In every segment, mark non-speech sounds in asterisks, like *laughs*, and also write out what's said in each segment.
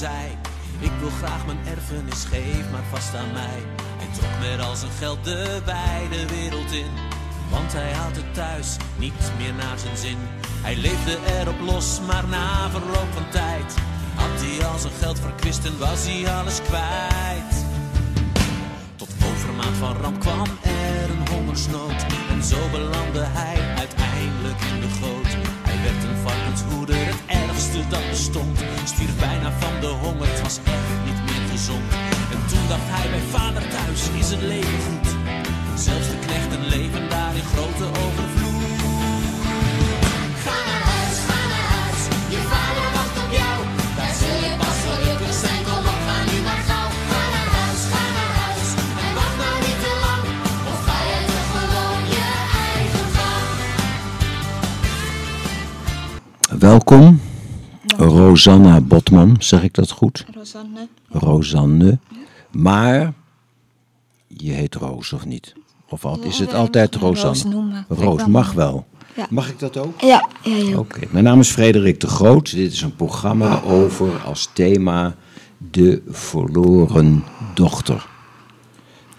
Ik wil graag mijn erfenis, geef maar vast aan mij. Hij trok met al zijn geld de wijde wereld in, want hij had het thuis niet meer naar zijn zin. Hij leefde erop los, maar na verloop van tijd had hij al zijn geld verkwist en was hij alles kwijt. Tot overmaat van ramp kwam er een hongersnood en zo belandde hij bestond. Stierf bijna van de honger, was echt niet meer gezond. En toen dacht hij bij vader thuis is het leven goed. Zelfs de knechten leven daar in grote overvloed. Ga naar huis, ga naar huis. Je vader wacht op jou. Daar zul je pas gelukkig zijn. Kom op, ga nu maar gauw. Ga naar huis, ga naar huis. En wacht nou niet te lang. Of ga je gewoon je eigen gang. Welkom, Rosanna Botman, zeg ik dat goed? Rosanne. Rosanne. Maar je heet Roos of niet? Of is het altijd Rosanne? noemen. Roos mag wel. Ja. Mag ik dat ook? Ja, ja, ja. Oké, mijn naam is Frederik de Groot. Dit is een programma over als thema de verloren dochter.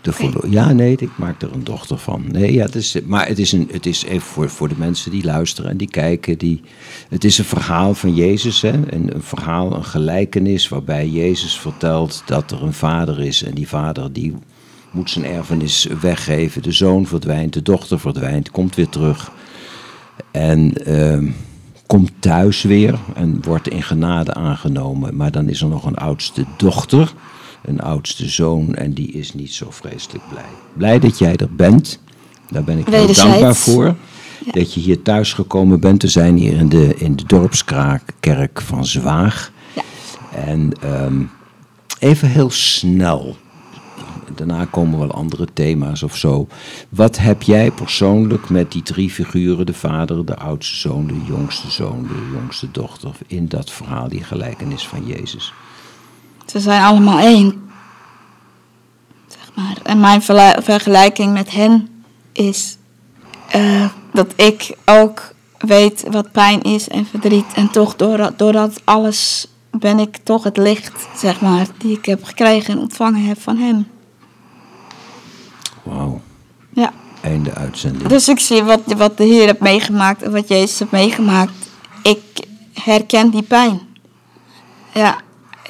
De ja, nee, ik maak er een dochter van. Nee, ja, het is, maar het is, een, het is even voor, voor de mensen die luisteren en die kijken. Die, het is een verhaal van Jezus, hè? Een, een verhaal, een gelijkenis waarbij Jezus vertelt dat er een vader is. En die vader die moet zijn erfenis weggeven. De zoon verdwijnt, de dochter verdwijnt, komt weer terug. En ehm, komt thuis weer en wordt in genade aangenomen. Maar dan is er nog een oudste dochter, een oudste zoon. En die is niet zo vreselijk blij. Blij dat jij er bent. Daar ben ik heel dankbaar voor. Dat je hier thuis gekomen bent. We zijn hier in de, in de dorpskerk van Zwaag. En ehm, even heel snel. Daarna komen wel andere thema's of zo. Wat heb jij persoonlijk met die drie figuren, de vader, de oudste zoon, de jongste zoon, de jongste dochter, in dat verhaal, die gelijkenis van Jezus? Ze zijn allemaal één. Zeg maar. En mijn vergelijking met hen is eh, dat ik ook weet wat pijn is en verdriet. En toch, door, doordat alles ben ik toch het licht, zeg maar, die ik heb gekregen en ontvangen heb van hem. Wauw, Ja. einde uitzending. Dus ik zie wat, wat de Heer heeft meegemaakt en wat Jezus heeft meegemaakt. Ik herken die pijn. Ja,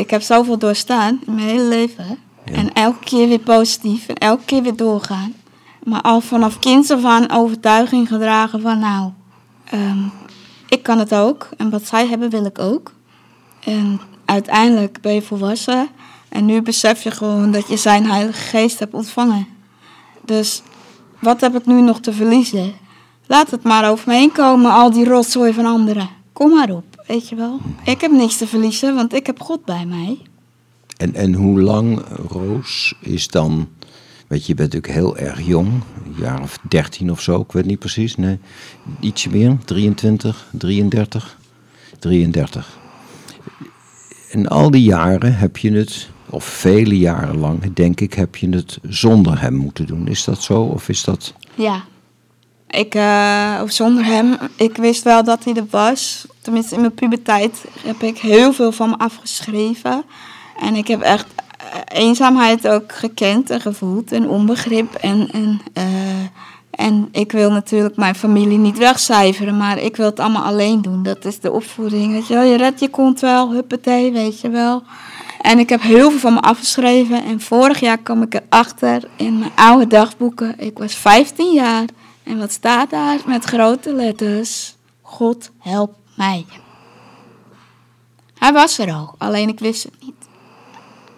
ik heb zoveel doorstaan in mijn hele leven. Ja. En elke keer weer positief en elke keer weer doorgaan. Maar al vanaf kinds af aan overtuiging gedragen van nou, ehm, ik kan het ook. En wat zij hebben wil ik ook. En uiteindelijk ben je volwassen. En nu besef je gewoon dat je zijn Heilige Geest hebt ontvangen. Dus wat heb ik nu nog te verliezen? Laat het maar over me heen komen, al die rotzooi van anderen. Kom maar op, weet je wel. Ik heb niks te verliezen, want ik heb God bij mij. En, en hoe lang, Roos, is dan... Weet je, je bent natuurlijk heel erg jong, een jaar of 13 of zo, ik weet niet precies. Nee, ietsje meer, 23, 33, 33. In al die jaren heb je het, of vele jaren lang, denk ik, heb je het zonder hem moeten doen. Is dat zo, of is dat... Ja. Ik, of zonder hem, ik wist wel dat hij er was. Tenminste, in mijn puberteit heb ik heel veel van me afgeschreven. En ik heb echt eh, eenzaamheid ook gekend en gevoeld en onbegrip. En, en, eh, en ik wil natuurlijk mijn familie niet wegcijferen, maar ik wil het allemaal alleen doen. Dat is de opvoeding, weet je wel. Je redt je kont wel, huppatee, weet je wel. En ik heb heel veel van me afgeschreven. En vorig jaar kwam ik erachter in mijn oude dagboeken. Ik was 15 jaar. En wat staat daar met grote letters? God help mij. Hij was er al, alleen ik wist het niet.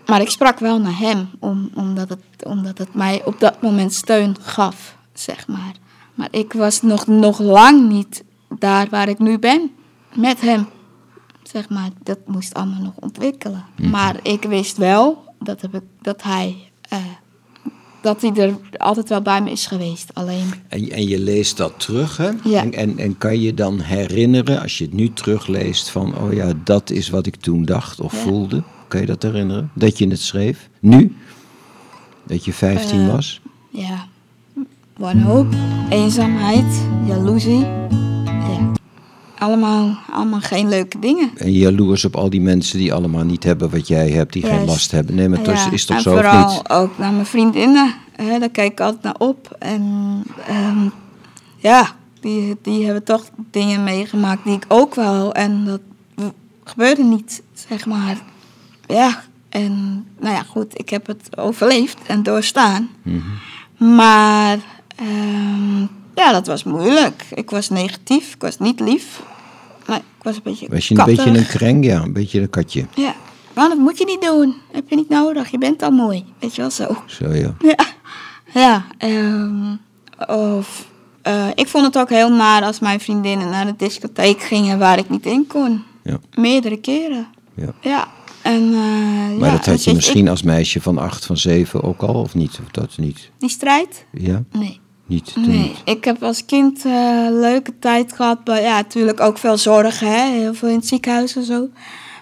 Maar ik sprak wel naar hem, om, omdat, het, omdat het mij op dat moment steun gaf, zeg maar. Maar ik was nog, nog lang niet daar waar ik nu ben, met hem. Zeg maar, dat moest allemaal nog ontwikkelen. Maar ik wist wel dat, heb ik, dat hij... eh, dat hij er altijd wel bij me is geweest. Alleen, En, en je leest dat terug, hè? Ja. En, en, en kan je dan herinneren, als je het nu terugleest, van, oh ja, dat is wat ik toen dacht of Ja. voelde. Kan je dat herinneren? Dat je het schreef? Nu? Dat je 15 Eh, was? ja, wanhoop, eenzaamheid, jaloezie. Allemaal, allemaal geen leuke dingen. En jaloers op al die mensen die allemaal niet hebben wat jij hebt, die geen last hebben. Nee, maar dat is- Ja, is toch en zo of niet? ook naar mijn vriendinnen. Hè, daar kijk ik altijd naar op. En ehm, ja, die, die hebben toch dingen meegemaakt die ik ook wel. En dat gebeurde niet, zeg maar. Ja, en nou ja, goed, ik heb het overleefd en doorstaan. Mhm. Maar ehm, ja, dat was moeilijk. Ik was negatief, ik was niet lief. Nee, ik was een beetje Was je een beetje een kreng? Ja, een beetje een katje. Ja, maar dat moet je niet doen. Heb je niet nodig. Je bent al mooi. Weet je wel zo. Zo ja. *laughs* Ja, ja ehm, of, eh, ik vond het ook heel naar als mijn vriendinnen naar de discotheek gingen waar ik niet in kon. ja. Meerdere keren. Ja. Ja. En, eh, Maar ja, dat had dus je misschien ik- als meisje van acht, van zeven ook al, of niet? Of dat niet? die strijd? Ja, Nee. Niet. Nee, ik heb als kind eh, leuke tijd gehad. Maar ja, natuurlijk ook veel zorgen, hè? heel veel in het ziekenhuis en zo.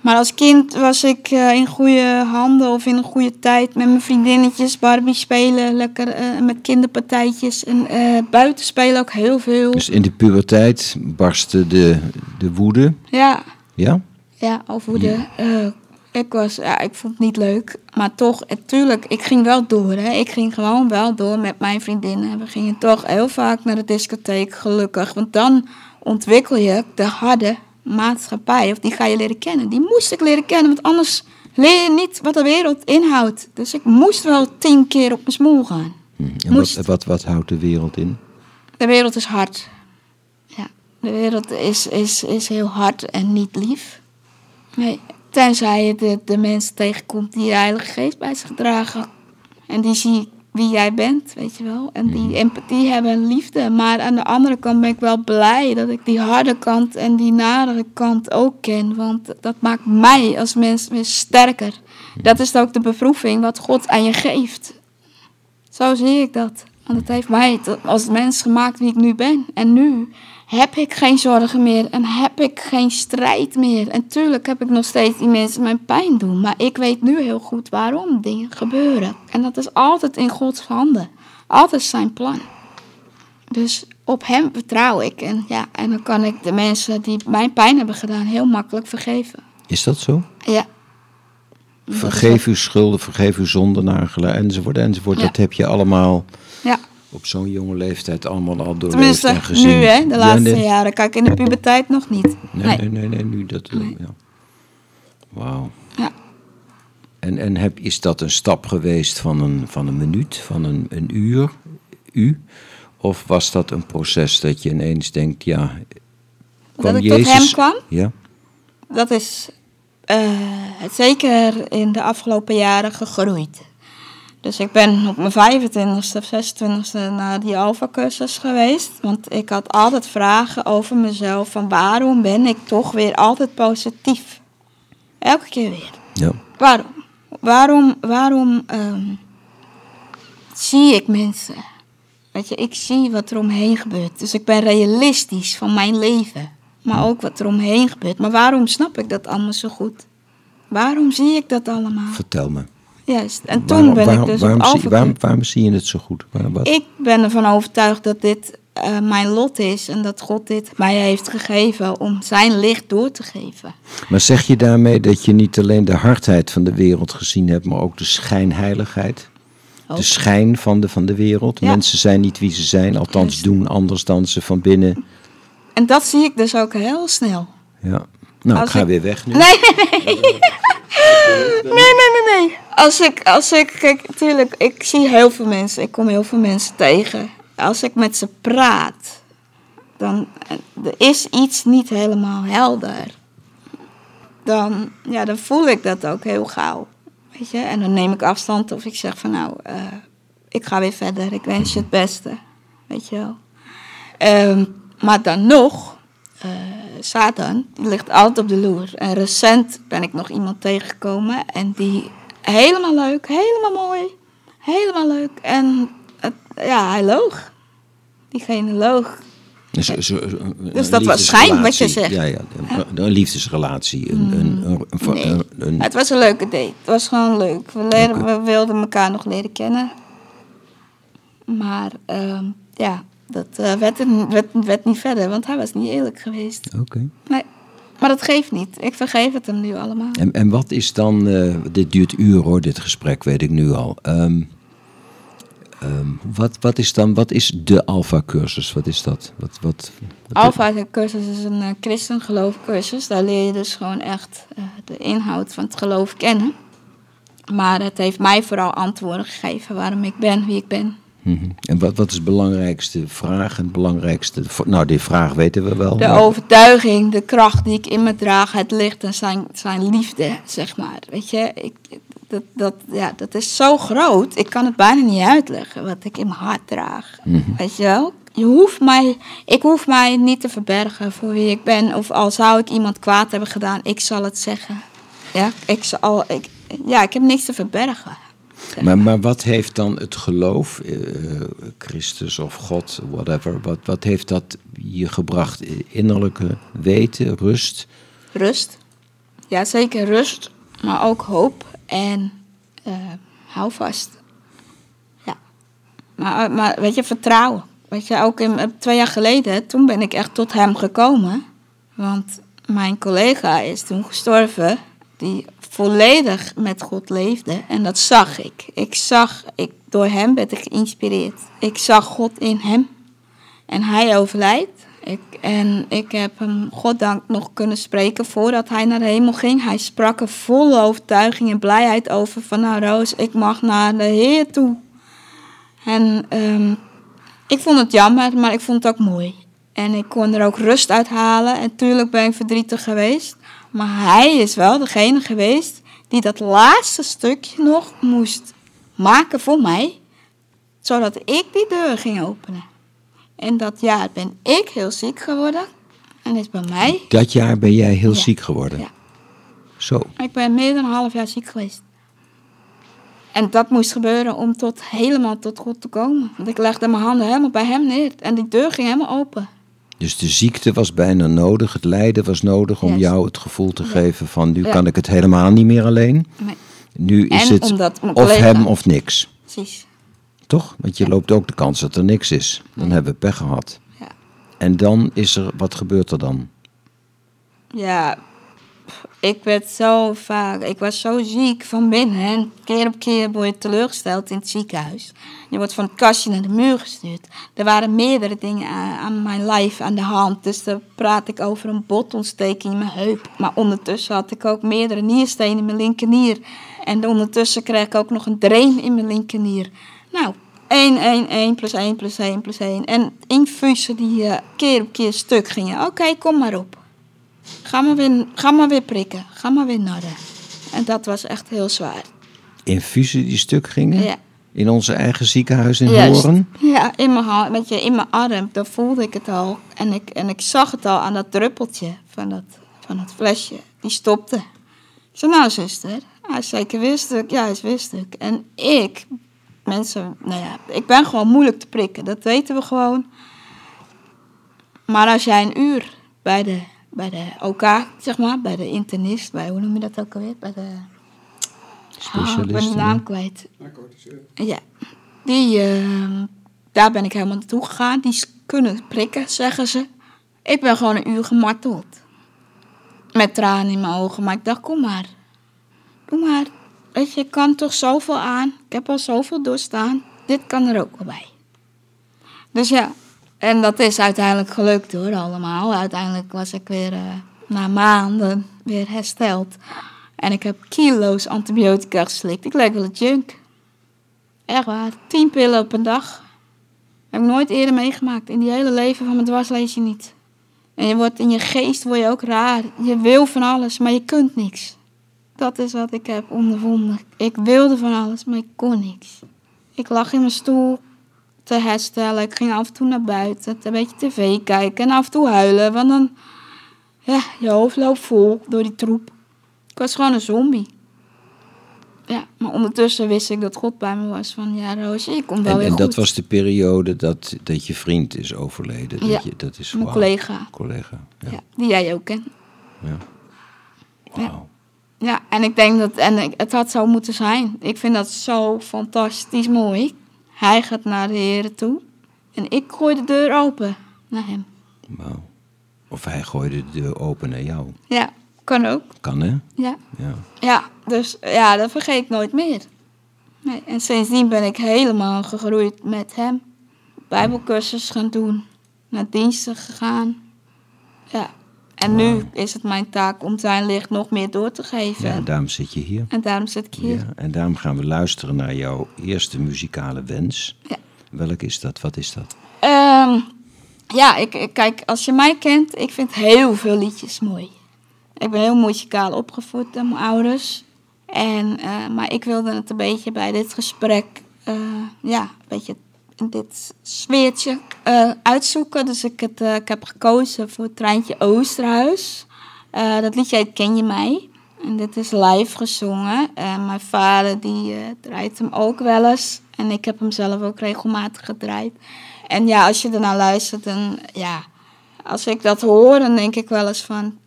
Maar als kind was ik eh, in goede handen of in een goede tijd met mijn vriendinnetjes, Barbie spelen, lekker eh, met kinderpartijtjes. En buiten spelen ook heel veel. Dus in de puberteit barstte de, de woede. Ja, Ja? ja, of hoe de. Eh, ik, was, ja, ik vond het niet leuk, maar toch, natuurlijk, ik ging wel door. Hè. Ik ging gewoon wel door met mijn vriendinnen. We gingen toch heel vaak naar de discotheek, gelukkig. Want dan ontwikkel je de harde maatschappij, of die ga je leren kennen. Die moest ik leren kennen, want anders leer je niet wat de wereld inhoudt. Dus ik moest wel tien keer op mijn smoel gaan. Hm. En wat, wat, wat houdt de wereld in? De wereld is hard. Ja, de wereld is, is, is heel hard en niet lief. Nee, tenzij je de, de mensen tegenkomt die de Heilige Geest bij zich dragen. En die zie wie jij bent, weet je wel. En die empathie hebben en liefde. Maar aan de andere kant ben ik wel blij dat ik die harde kant en die nadere kant ook ken. Want dat maakt mij als mens weer sterker. Dat is ook de beproeving wat God aan je geeft. Zo zie ik dat. Want het heeft mij als mens gemaakt wie ik nu ben. En nu heb ik geen zorgen meer en heb ik geen strijd meer. En tuurlijk heb ik nog steeds die mensen mijn pijn doen. Maar ik weet nu heel goed waarom dingen gebeuren. En dat is altijd in Gods handen. Altijd zijn plan. Dus op hem vertrouw ik. En, ja, en dan kan ik de mensen die mijn pijn hebben gedaan heel makkelijk vergeven. Is dat zo? Ja. Vergeef uw schulden, vergeef uw zonden enzovoort, enzovoort. Ja. Dat heb je allemaal Ja. Op zo'n jonge leeftijd allemaal al doorleefd Tenminste, en gezien. nu hè, de Ja, laatste nee. jaren. Kijk, in de puberteit nog niet. Nee, nee, nee, nee, nu dat. eh. Ja. Wauw. Ja. En, en heb, is dat een stap geweest van een, van een minuut, van een, een uur, u? Of was dat een proces dat je ineens denkt, ja. Dat ik tot hem kwam? Ja. Dat is eh, zeker in de afgelopen jaren gegroeid. Dus ik ben op mijn 25ste of 26ste naar die Alpha-cursus geweest. Want ik had altijd vragen over mezelf. Van waarom ben ik toch weer altijd positief? Elke keer weer. ja. Waarom? Waarom, waarom ehm, zie ik mensen? Weet je, ik zie wat er omheen gebeurt. Dus ik ben realistisch van mijn leven. Maar ook wat er omheen gebeurt. Maar waarom snap ik dat allemaal zo goed? Waarom zie ik dat allemaal? Vertel me. Juist. En toen Waarom- ben waarom, ik dus waarom, op zie, waarom, waarom zie je het zo goed? Wat? Ik ben ervan overtuigd dat dit eh, mijn lot is. En dat God dit mij heeft gegeven om zijn licht door te geven. Maar zeg je daarmee dat je niet alleen de hardheid van de wereld gezien hebt, maar ook de schijnheiligheid? Ook. De schijn van de, van de wereld. Ja. Mensen zijn niet wie ze zijn, althans Juist. doen anders dan ze van binnen. En dat zie ik dus ook heel snel. Ja. Nou, Als ik ga ik- weer weg nu. Nee, nee, nee. Nee, nee, nee, nee. Als ik, als ik, kijk, tuurlijk, ik zie heel veel mensen, ik kom heel veel mensen tegen. Als ik met ze praat, dan eh, er is iets niet helemaal helder. Dan, ja, dan voel ik dat ook heel gauw. Weet je, en dan neem ik afstand of ik zeg van nou, eh, ik ga weer verder, ik wens je het beste. Weet je wel. Ehm, maar dan nog, eh, Satan, die ligt altijd op de loer. En recent ben ik nog iemand tegengekomen en die helemaal leuk, helemaal mooi, helemaal leuk. En het, ja, hij loog. Diegene loog. Dus, zo- Dus dat was schijn, wat je zegt. Ja, ja. Een, een liefdesrelatie. Een, een, een, een, Nee. Het was een leuke date. Het was gewoon leuk. We, leren, we wilden elkaar nog leren kennen. Maar ehm, ja, dat eh, werd, er- werd, werd niet verder, want hij was niet eerlijk geweest. Oké. Nee, maar dat geeft niet. Ik vergeef het hem nu allemaal. En, en wat is dan, eh, dit duurt uren hoor, dit gesprek, weet ik nu al. Ehm, ehm, wat, wat is dan, wat is de Alpha-cursus? Wat is dat? Wat, wat, wat- Alpha-cursus is een uh, christengeloofcursus. Daar leer je dus gewoon echt de inhoud van het geloof kennen. Maar het heeft mij vooral antwoorden gegeven waarom ik ben wie ik ben. Mhm. En wat, wat is de belangrijkste vraag? En het belangrijkste, nou die vraag weten we wel. De maar- overtuiging, de kracht die ik in me draag, het licht en zijn, zijn liefde, zeg maar. Weet je, ik, dat, dat, ja, dat is zo groot. Ik kan het bijna niet uitleggen wat ik in mijn hart draag. Weet je wel? Je hoeft mij, ik hoef mij niet te verbergen voor wie ik ben. Of al zou ik iemand kwaad hebben gedaan, ik zal het zeggen. Ja, ik, zal, ik, ja, ik heb niks te verbergen. Maar, maar wat heeft dan het geloof, eh, Christus of God, whatever, wat, wat heeft dat je gebracht? Innerlijke weten, rust? Rust. Ja, zeker rust. Maar ook hoop en eh hou vast. Ja. Maar, maar weet je, vertrouwen. Weet je, ook in, eh, twee jaar geleden, toen ben ik echt tot hem gekomen. Want mijn collega is toen gestorven, die volledig met God leefde. En dat zag ik. Ik zag, ik, door hem werd ik geïnspireerd. Ik zag God in hem. En hij overlijdt. Ik, en ik heb hem, goddank, nog kunnen spreken voordat hij naar de hemel ging. Hij sprak er vol overtuiging en blijheid over van, nou Roos, ik mag naar de Heer toe. En ehm, ik vond het jammer, maar ik vond het ook mooi. En ik kon er ook rust uit halen. En tuurlijk ben ik verdrietig geweest. Maar hij is wel degene geweest die dat laatste stukje nog moest maken voor mij. Zodat ik die deur ging openen. En dat jaar ben ik heel ziek geworden. En is bij mij. Dat jaar ben jij heel Ja. ziek geworden. Ja. Zo. Ik ben meer dan een half jaar ziek geweest. En dat moest gebeuren om tot, helemaal tot God te komen. Want ik legde mijn handen helemaal bij hem neer. En die deur ging helemaal open. Dus de ziekte was bijna nodig, het lijden was nodig om Yes. jou het gevoel te geven van nu Ja. kan ik het helemaal niet meer alleen. Nee, Nu is En het of collega- hem of niks. precies. Toch? Want je loopt ook de kans dat er niks is. Dan hebben we pech gehad. Ja. En dan is er, wat gebeurt er dan? Ja, ik werd zo vaak, ik was zo ziek van binnen. En keer op keer word je teleurgesteld in het ziekenhuis. Je wordt van het kastje naar de muur gestuurd. Er waren meerdere dingen aan, mijn lijf aan de hand. Dus dan praat ik over een botontsteking in mijn heup. Maar ondertussen had ik ook meerdere nierstenen in mijn linkernier. En ondertussen kreeg ik ook nog een drain in mijn linkernier. Nou, 1, 1, 1 plus 1 plus 1 plus 1. En infusen die eh, keer op keer stuk gingen. Oké, kom maar op. Ga maar, weer, ga maar weer prikken. Ga maar weer narren. En dat was echt heel zwaar. Infusen die stuk gingen? Ja. In onze eigen ziekenhuis in Juist. Horen? Ja, in mijn, weet je, in mijn arm, daar voelde ik het al. En ik, en ik zag het al aan dat druppeltje van dat, van dat flesje. Die stopte. Ik zei, nou zuster, hij is zeker weer stuk. Ja, hij is weer stuk. En ik, mensen, nou ja, ik ben gewoon moeilijk te prikken. Dat weten we gewoon. Maar als jij een uur bij de, bij de OK, zeg maar, bij de internist, bij, hoe noem je dat ook alweer? Bij de... Oh, ik ben de naam kwijt. Ja, die, ehm, daar ben ik helemaal naartoe gegaan. Die kunnen prikken, zeggen ze. Ik ben gewoon een uur gemarteld. Met tranen in mijn ogen. Maar ik dacht, kom maar. Doe maar. Weet je, ik kan toch zoveel aan. Ik heb al zoveel doorstaan. Dit kan er ook wel bij. Dus ja, en dat is uiteindelijk gelukt hoor, allemaal. Uiteindelijk was ik weer eh, na maanden weer hersteld. En ik heb kilo's antibiotica geslikt. Ik leek wel een junk. Echt waar. Tien pillen op een dag. Heb ik nooit eerder meegemaakt. In die hele leven van mijn dwarsleesje niet. En je wordt in je geest word je ook raar. Je wil van alles, maar je kunt niks. Dat is wat ik heb ondervonden. Ik wilde van alles, maar ik kon niks. Ik lag in mijn stoel te herstellen. Ik ging af en toe naar buiten, een beetje tv kijken en af en toe huilen. Want dan, ja, je hoofd loopt vol door die troep. Ik was gewoon een zombie. Ja, maar ondertussen wist ik dat God bij me was. Van ja, Roosje, je komt wel En, weer en goed. dat was de periode dat, dat je vriend is overleden. Dat, Ja, je, dat is mijn wauw. collega. Collega, ja. Ja, die jij ook kent. ja. Wauw. Ja, en ik denk dat en ik- het had zo moeten zijn. Ik vind dat zo fantastisch mooi. Hij gaat naar de Heren toe. En ik gooi de deur open naar hem. Wauw. Of hij gooide de deur open naar jou. Ja, kan ook. Kan hè? Ja. Ja. Ja, dus ja, dat vergeet ik nooit meer. Nee, en sindsdien ben ik helemaal gegroeid met hem. Bijbelcursus gaan doen, naar diensten gegaan. Ja, en nu is het mijn taak om zijn licht nog meer door te geven. ja, en daarom zit je hier. En daarom zit ik hier. Ja, en daarom gaan we luisteren naar jouw eerste muzikale wens. Ja. Welk is dat? Wat is dat? Ehm, ja, ik, kijk, als je mij kent, ik vind heel veel liedjes mooi. Ik ben heel muzikaal opgevoed door mijn ouders. En, eh, maar ik wilde het een beetje bij dit gesprek, eh, ja, een beetje dit sfeertje eh, uitzoeken. Dus ik, het, eh, ik heb gekozen voor Treintje Oosterhuis. Eh, dat liedje heet Ken je mij? En dit is live gezongen. En mijn vader die draait hem ook wel eens. En ik heb hem zelf ook regelmatig gedraaid. En ja, als je ernaar luistert, dan ja, als ik dat hoor, dan denk ik wel eens van...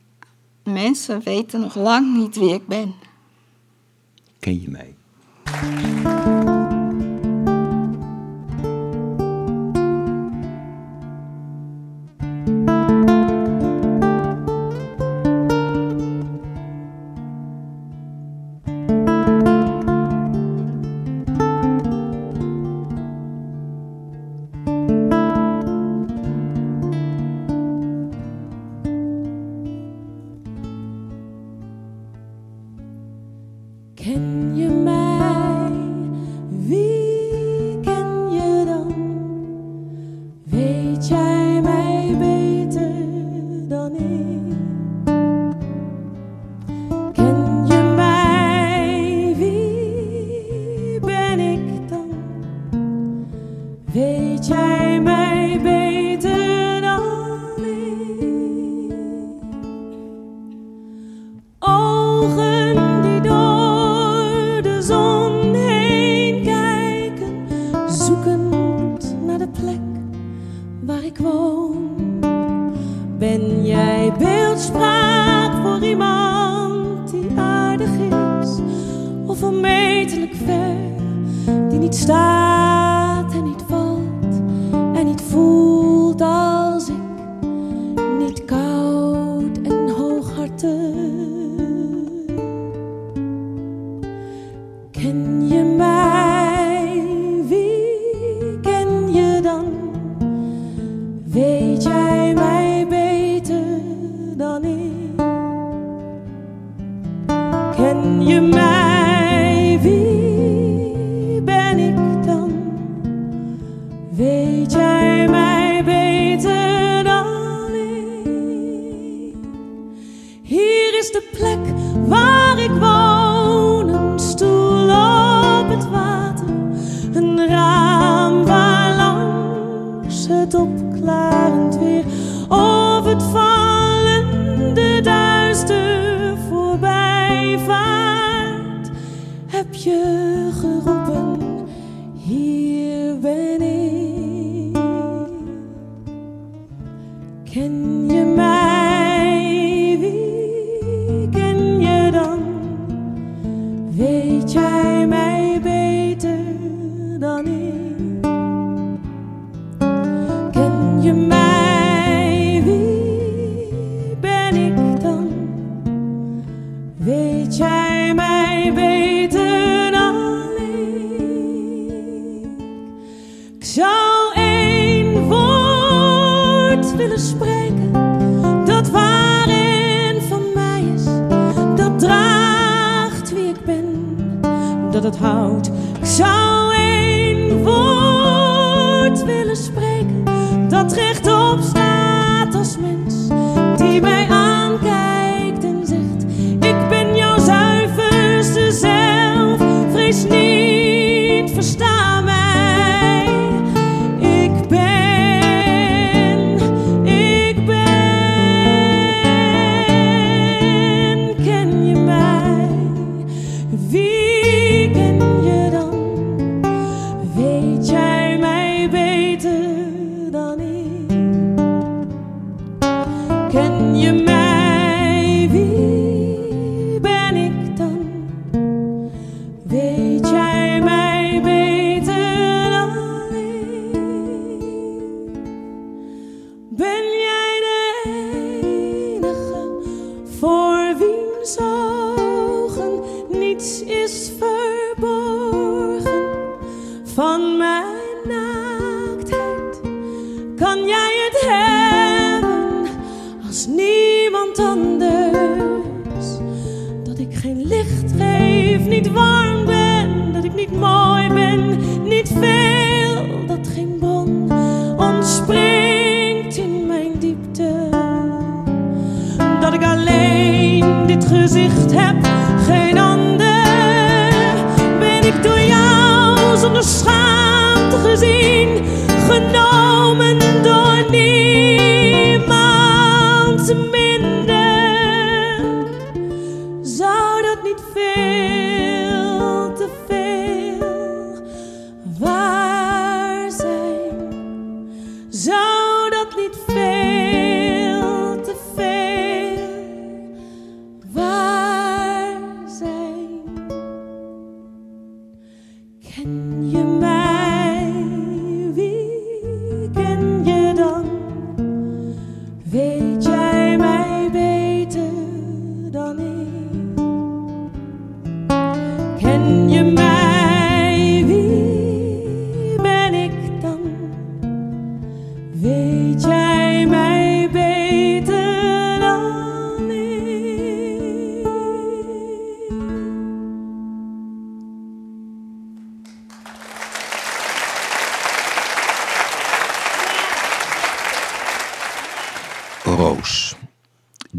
Mensen weten nog lang niet wie ik ben. Ken je mij? Ken je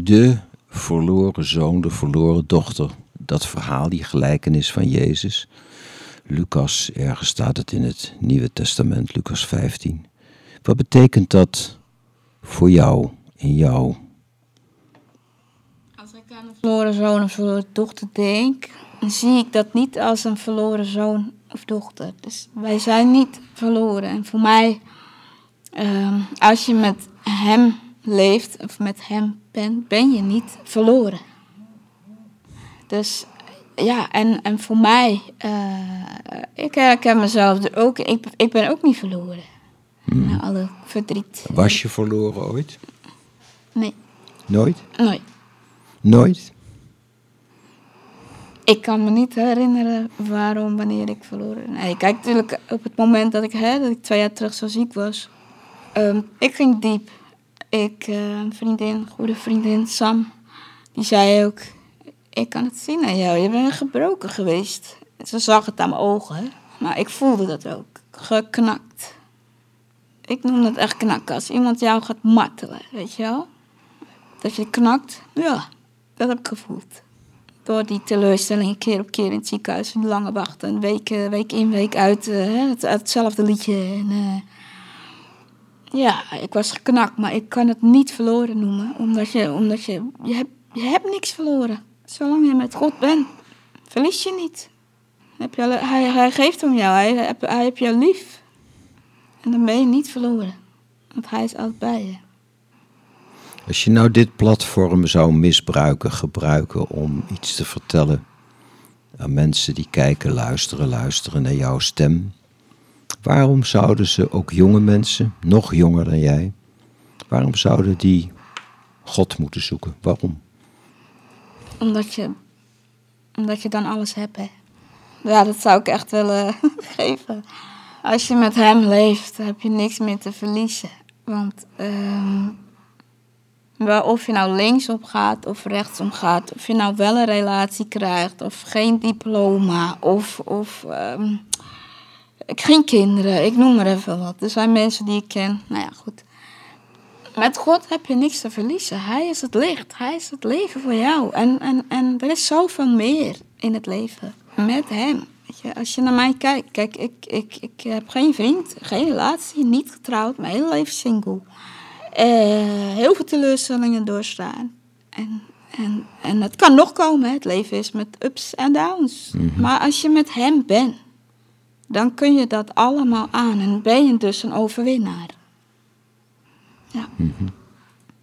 De verloren zoon, de verloren dochter. Dat verhaal, die gelijkenis van Jezus. Lucas, ergens staat het in het Nieuwe Testament, Lucas 15. Wat betekent dat voor jou, in jou? Als ik aan een verloren zoon of verloren dochter denk, dan zie ik dat niet als een verloren zoon of dochter. Dus wij zijn niet verloren. En voor mij, ehm, als je met hem leeft of met hem bent, ben je niet verloren. Dus ja, en, en voor mij, eh, ik herken mezelf er ook, ik, ik ben ook niet verloren. Na alle verdriet. Was je verloren ooit? Nee, Nooit? nooit. Nooit? Ik kan me niet herinneren waarom, wanneer ik verloren. Nee, kijk, natuurlijk op het moment dat ik, hè, dat ik twee jaar terug zo ziek was. ehm, ik ging diep. Ik, eh, een vriendin, goede vriendin, Sam, die zei ook... Ik kan het zien aan jou, je bent gebroken geweest. Ze zag het aan mijn ogen, maar ik voelde dat ook. Geknakt. Ik noem dat echt knakken. Als iemand jou gaat martelen, weet je wel? Dat je knakt, ja, dat heb ik gevoeld door die teleurstellingen keer op keer in het ziekenhuis. Lange wachten, week, week in, week uit. eh, hetzelfde liedje. En, eh, ja, ik was geknakt, maar ik kan het niet verloren noemen. Omdat je, omdat je, je, hebt, je hebt niks verloren. Zolang je met God bent, verlies je niet. Heb hij geeft om jou, hij, hij, hij heeft jou lief. En dan ben je niet verloren. Want hij is altijd bij je. Als je nou dit platform zou misbruiken, gebruiken om iets te vertellen aan mensen die kijken, luisteren, luisteren naar jouw stem, waarom zouden ze, ook jonge mensen, nog jonger dan jij, waarom zouden die God moeten zoeken? Waarom? Omdat je, omdat je dan alles hebt, hè. Ja, dat zou ik echt willen *laughs* geven. Als je met hem leeft, heb je niks meer te verliezen. Want wel, of je nou linksom gaat of rechtsom gaat, of je nou wel een relatie krijgt of geen diploma of, of ehm, geen kinderen, ik noem maar even wat. Er zijn mensen die ik ken, nou ja, goed. Met God heb je niks te verliezen. Hij is het licht. Hij is het leven voor jou. En, en, en er is zoveel meer in het leven. Met hem. Weet je, als je naar mij kijkt. Kijk, ik, ik, ik heb geen vriend, geen relatie, niet getrouwd. Mijn hele leven single. Eh, heel veel teleurstellingen doorstaan. En, en, en het kan nog komen. hè. Het leven is met ups en downs. Maar als je met hem bent, dan kun je dat allemaal aan. En ben je dus een overwinnaar. Ja.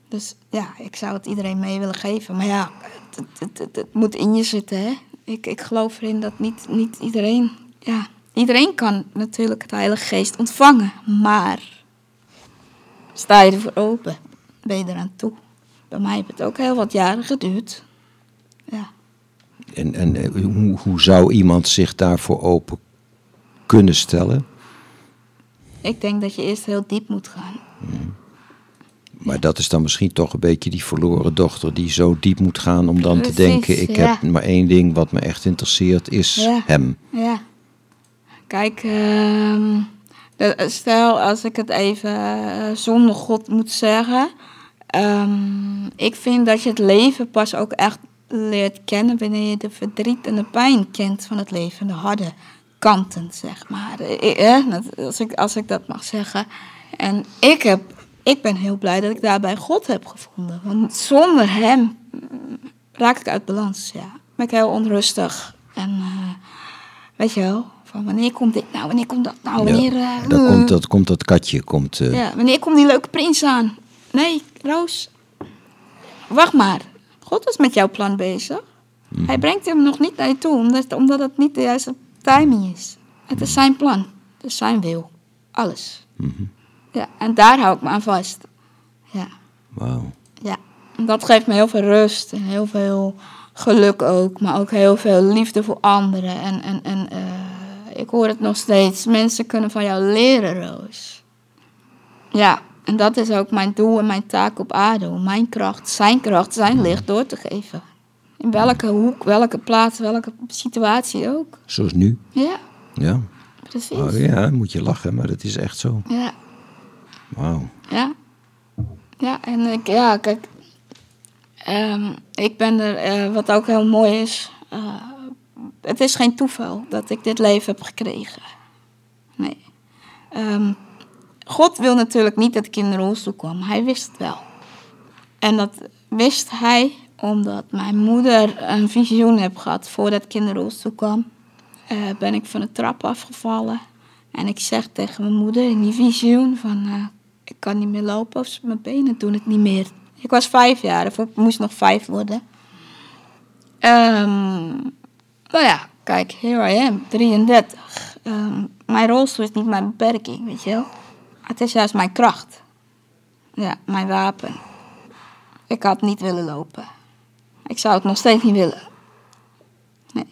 Dus ja, ik zou het iedereen mee willen geven. Maar ja, het, het, het, het moet in je zitten, hè. Ik, ik geloof erin dat niet, niet iedereen... Ja, iedereen kan natuurlijk het Heilige Geest ontvangen. Maar sta je ervoor open, ben je eraan toe. Bij mij heeft het ook heel wat jaren geduurd. Ja. En, en eh, hoe, hoe zou iemand zich daarvoor open kunnen stellen? Ik denk dat je eerst heel diep moet gaan. Maar dat is dan misschien toch een beetje die verloren dochter die zo diep moet gaan om dan te denken: ik ja. heb maar één ding wat me echt interesseert, is Ja. hem. Ja. Kijk, ehm, stel als ik het even eh, zonder God moet zeggen. ehm, ik vind dat je het leven pas ook echt leert kennen wanneer je de verdriet en de pijn kent van het leven. De harde kanten, zeg maar. Eh, eh, dat- Als ik, als ik dat mag zeggen. En ik, heb, ik ben heel blij dat ik daarbij God heb gevonden. Want zonder hem mm, raak ik uit balans, ja. Ben ik heel onrustig. En eh, weet je wel, van wanneer komt dit nou, wanneer komt dat nou, Ja, wanneer... eh, dan eh, komt dat, komt dat katje. Komt, eh, ja, wanneer komt die leuke prins aan? Nee, Roos. Wacht maar. God is met jouw plan bezig. Mhm. Hij brengt hem nog niet naar je toe, omdat, omdat het niet de juiste timing is. Het is zijn plan. Het is zijn wil. Alles. Mhm. Ja, en daar hou ik me aan vast. Ja, Wauw. ja. En dat geeft me heel veel rust en heel veel geluk ook. Maar ook heel veel liefde voor anderen. En, en, en eh, ik hoor het nog steeds. Mensen kunnen van jou leren, Roos. Ja, en dat is ook mijn doel en mijn taak op aarde. Om mijn kracht, zijn kracht, zijn licht door te geven. In welke hoek, welke plaats, welke situatie ook. Zoals nu. Ja, Ja. precies. Oh, ja, moet je lachen, maar dat is echt zo. Ja, Wauw. ja. Ja, en ik, ja, kijk. ehm, ik ben er, eh, wat ook heel mooi is. eh, het is geen toeval dat ik dit leven heb gekregen. Nee. Ehm, God wil natuurlijk niet dat ik in de rolstoel kwam. Hij wist het wel. En dat wist hij omdat mijn moeder een visioen heb gehad voordat ik in de rolstoel kwam. eh, ben ik van de trap afgevallen. En ik zeg tegen mijn moeder in die visioen van... eh, ik kan niet meer lopen of mijn benen doen het niet meer. Ik was vijf jaar, of ik moest nog vijf worden. Ehm, nou ja, kijk, here I am, 33. Ehm, mijn rolstoel is niet mijn beperking, weet je wel. Het is juist mijn kracht. Ja, mijn wapen. Ik had niet willen lopen. Ik zou het nog steeds niet willen. Nee.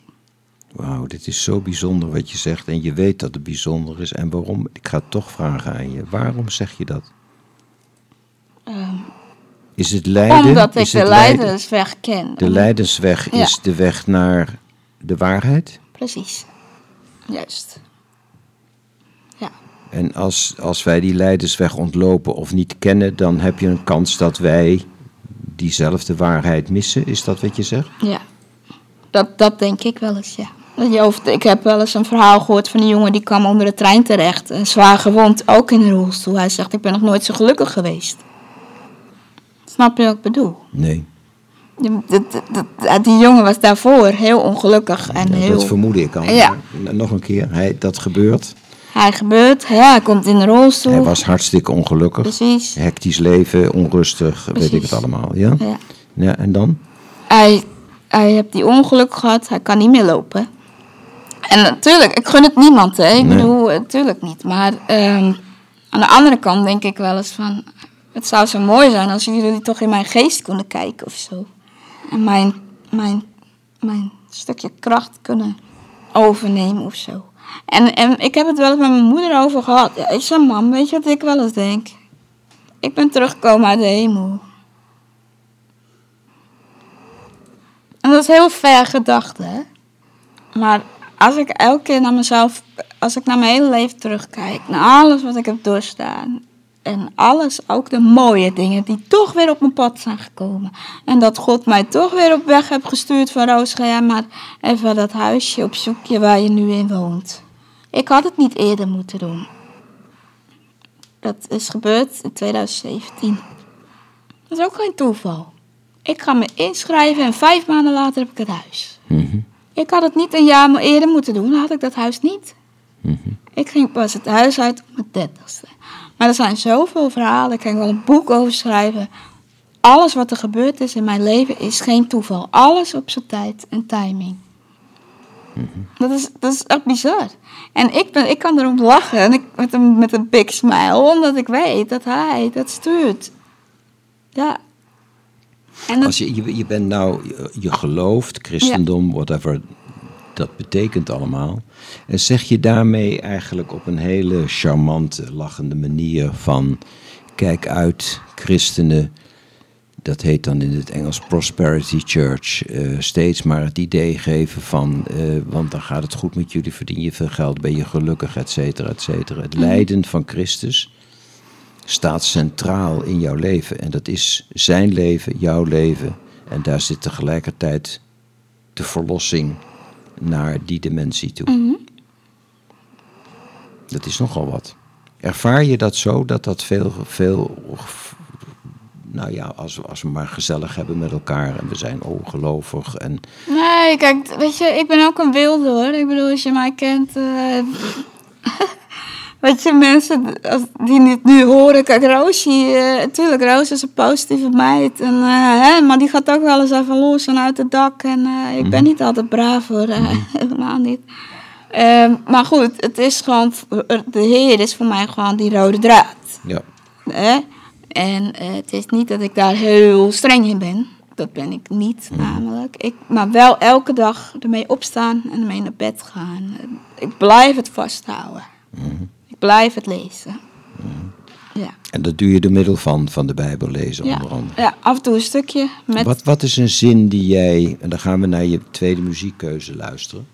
Wauw, dit is zo bijzonder wat je zegt. En je weet dat het bijzonder is. En waarom? Ik ga toch vragen aan je. Waarom zeg je dat? Ehm, Is het lijden? omdat ik de het lijden- leidersweg ken. De lijdensweg Ja. is de weg naar de waarheid. Precies. Juist. Ja. En als, als wij die lijdensweg ontlopen of niet kennen, dan heb je een kans dat wij diezelfde waarheid missen. Is dat wat je zegt? Ja, dat, dat denk ik wel eens, ja. Ik heb wel eens een verhaal gehoord van een jongen die kwam onder de trein terecht. En zwaar gewond, ook in een rolstoel. Hij zegt, ik ben nog nooit zo gelukkig geweest. Snap je wat ik bedoel? Nee. Die jongen was daarvoor heel ongelukkig en Ja, heel... Dat vermoedde ik al. Ja. Nog een keer, hij, dat gebeurt. Hij gebeurt, ja, hij komt in de rolstoel. Hij was hartstikke ongelukkig. Precies. Hectisch leven, onrustig, weet ik het allemaal. Ja? Ja. ja en dan? Hij, hij heeft die ongeluk gehad, hij kan niet meer lopen. En natuurlijk, ik gun het niemand, hè. Ik Nee. bedoel, natuurlijk niet. Maar ehm, aan de andere kant denk ik wel eens van... Het zou zo mooi zijn als jullie toch in mijn geest kunnen kijken of zo. En mijn, mijn, mijn stukje kracht kunnen overnemen of zo. En, en ik heb het wel eens met mijn moeder over gehad. Ik zei, mam, weet je wat ik wel eens denk? Ik ben teruggekomen uit de hemel. En dat is heel ver gedacht, hè. Maar als ik elke keer naar mezelf, als ik naar mijn hele leven terugkijk, naar alles wat ik heb doorstaan. En alles, ook de mooie dingen die toch weer op mijn pad zijn gekomen. En dat God mij toch weer op weg heeft gestuurd van Roos, ga jij maar even dat huisje opzoeken waar je nu in woont. Ik had het niet eerder moeten doen. Dat is gebeurd in 2017. Dat is ook geen toeval. Ik ga me inschrijven en vijf maanden later heb ik het huis. Mhm. Ik had het niet een jaar eerder moeten doen, dan had ik dat huis niet. Mhm. Ik ging pas het huis uit op mijn dertigste. Maar er zijn zoveel verhalen, ik kan wel een boek over schrijven. Alles wat er gebeurd is in mijn leven is geen toeval. Alles op zijn tijd en timing. Dat, is, dat is echt bizar. En ik, ben, ik kan erom lachen en ik, met, een, met een big smile, omdat ik weet dat hij dat stuurt. Ja. En dat, Als je, je, je bent nou, je, je gelooft, christendom, whatever dat betekent allemaal. En zeg je daarmee eigenlijk op een hele charmante, lachende manier van... kijk uit, christenen, dat heet dan in het Engels Prosperity Church, eh, steeds maar het idee geven van, eh, want dan gaat het goed met jullie, verdien je veel geld, ben je gelukkig, et cetera, et cetera. Het lijden van Christus staat centraal in jouw leven en dat is zijn leven, jouw leven en daar zit tegelijkertijd de verlossing naar die dimensie toe. Dat is nogal wat. Ervaar je dat zo, dat dat veel, veel nou ja, als, we- als we maar gezellig hebben met elkaar en we zijn ongelovig en Nee, kijk, weet je, ik ben ook een wilde hoor. Ik bedoel, als je mij kent. eh *laughs* weet je, mensen die dit nu horen. Kijk, Roosje, eh tuurlijk, Roos is een positieve meid. En, eh, hè, maar die gaat ook wel eens even los en uit het dak. En eh, ik ben niet altijd braaf hoor, eh, *laughs* helemaal niet. Ehm, maar goed, het is gewoon, de Heer is voor mij gewoon die rode draad. ja, Hè? En eh, het is niet dat ik daar heel streng in ben. Dat ben ik niet, namelijk. Ik, maar wel elke dag ermee opstaan en ermee naar bed gaan. Ik blijf het vasthouden. Ik blijf het lezen. Ja. en dat doe je door middel van, van de Bijbel lezen Ja. onder andere. ja, af en toe een stukje met... Wat, wat is een zin die jij, en dan gaan we naar je tweede muziekkeuze luisteren.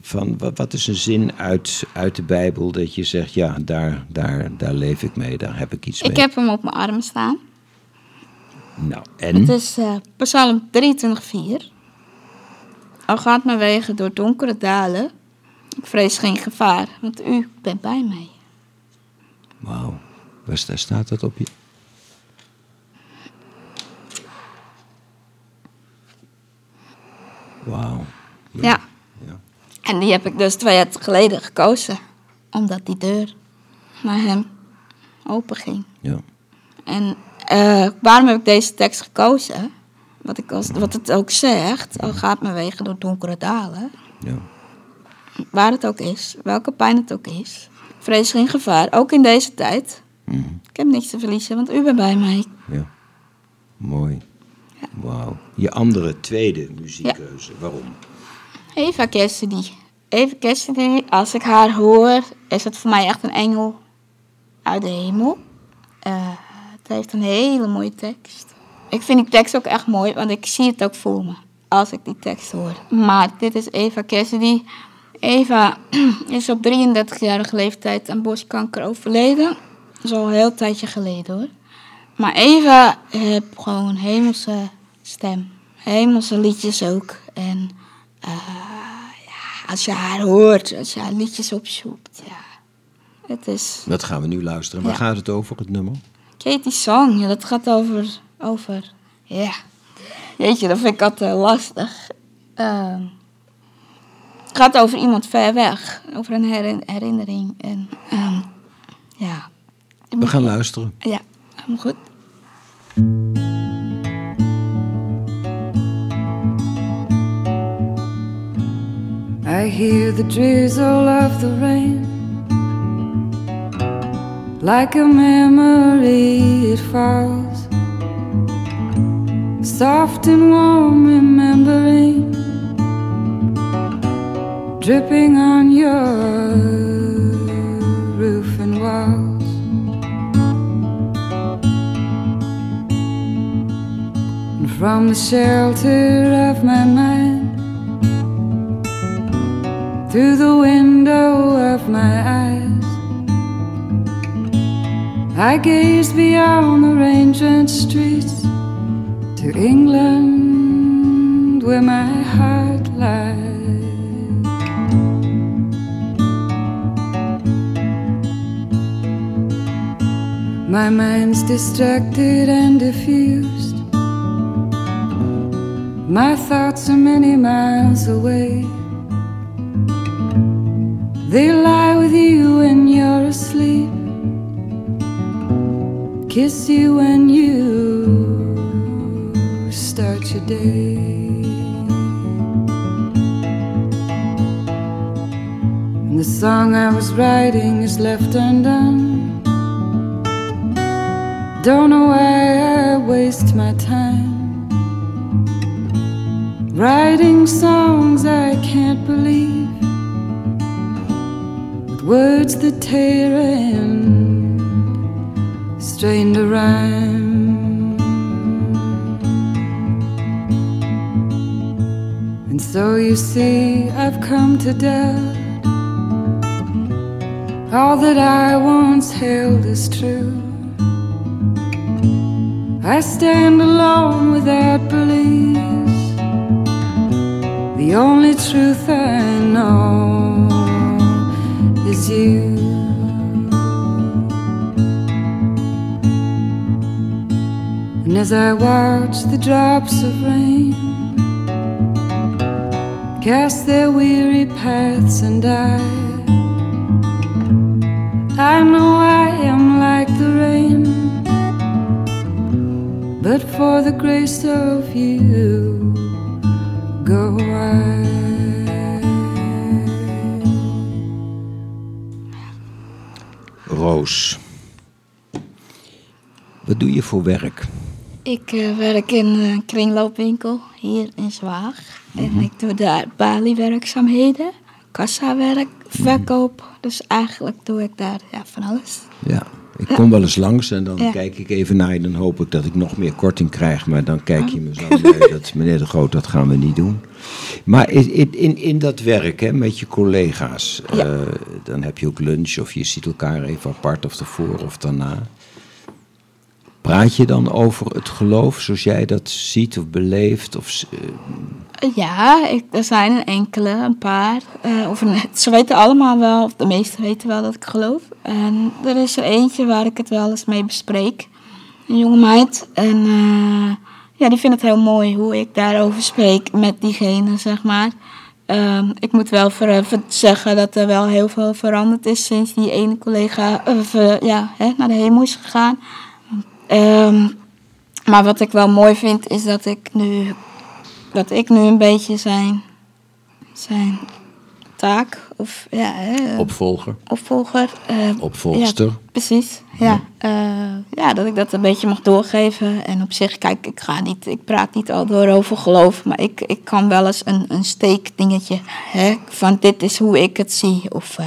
Van, wat, wat is een zin uit, uit de Bijbel dat je zegt, ja, daar, daar, daar leef ik mee, daar heb ik iets mee. Ik heb hem op mijn arm staan. Nou, en? Het is eh, Psalm 23:4. Al gaat mijn wegen door donkere dalen. Ik vrees geen gevaar, want u bent bij mij. Wauw, waar sta- staat dat op je? Wauw. Ja. Ja. En die heb ik dus twee jaar geleden gekozen. Omdat die deur naar hem open ging. Ja. En eh, waarom heb ik deze tekst gekozen? Wat, ik als, wat het ook zegt, al gaat mijn wegen door donkere dalen. Ja. Waar het ook is, welke pijn het ook is. Vrees geen gevaar, ook in deze tijd. Mhm. Ik heb niks te verliezen, want u bent bij mij. Ja. Mooi. Wauw. Je andere tweede muziekkeuze, waarom? Eva Cassidy. Eva Cassidy, als ik haar hoor, is het voor mij echt een engel uit de hemel. Eh, het heeft een hele mooie tekst. Ik vind die tekst ook echt mooi, want ik zie het ook voor me als ik die tekst hoor. Maar dit is Eva Cassidy. Eva *clears throat* is op 33-jarige leeftijd aan borstkanker overleden. Dat is al een heel tijdje geleden hoor. Maar Eva heeft gewoon hemelse stem. Hemelse liedjes ook. En eh, ja, als je haar hoort, als je haar liedjes opzoekt, ja. Het is Dat gaan we nu luisteren. Waar Ja. gaat het over, het nummer? Katie Song, ja, dat gaat over, over, ja. Jeetje, dat vind ik altijd lastig. Ehm, het gaat over iemand ver weg, over een herin- herinnering. En, ehm, ja. We gaan luisteren. Ja, helemaal goed. I hear the drizzle of the rain. Like a memory, it falls. Soft and warm, remembering. Dripping on your roof and walls. And from the shelter of my mind through the window of my eyes. I gaze beyond the rain-drenched streets to England, where my heart lies. My mind's distracted and diffused. My thoughts are many miles away. They lie with you when you're asleep. Kiss you when you start your day. And the song I was writing is left undone. Don't know why I waste my time. Writing songs I can't believe with words that tear and strain a rhyme. And so you see, I've come to doubt all that I once held as true. I stand alone without beliefs. The only truth I know is you. And as I watch the drops of rain cast their weary paths and die, I know I am like the rain, but for the grace of you, go I. Roos. Wat doe je voor werk? Ik eh, werk in een kringloopwinkel hier in Zwaag. En ik doe daar baliewerkzaamheden, kassawerk, verkoop. Dus eigenlijk doe ik daar ja, van alles. Ja, ik kom wel eens langs en dan Ja. kijk ik even naar je. Dan hoop ik dat ik nog meer korting krijg. Maar dan kijk je me zo bij dat meneer de Groot, dat gaan we niet doen. Maar in, in, in, dat werk hè, met je collega's, Ja. eh, dan heb je ook lunch of je ziet elkaar even apart of ervoor of daarna. Praat je dan over het geloof zoals jij dat ziet of beleeft? Of, eh, Ja, ik, er zijn een enkele, een paar. eh, ze weten allemaal wel, of de meesten weten wel dat ik geloof. En er is er eentje waar ik het wel eens mee bespreek. Een jonge meid. En eh, ja, die vindt het heel mooi hoe ik daarover spreek met diegene, zeg maar. Ehm, ik moet wel even zeggen dat er wel heel veel veranderd is sinds die ene collega ja, hè, naar de hemel is gegaan. Ehm, maar wat ik wel mooi vind is dat ik nu dat ik nu een beetje zijn, zijn taak of ja, hè, opvolger, opvolger. eh, opvolgster. ja, precies. Ja. eh, ja, dat ik dat een beetje mag doorgeven. En op zich, kijk, ik ga niet, ik praat niet al door over geloof, maar ik, ik kan wel eens een, een steekdingetje hè, van dit is hoe ik het zie. Of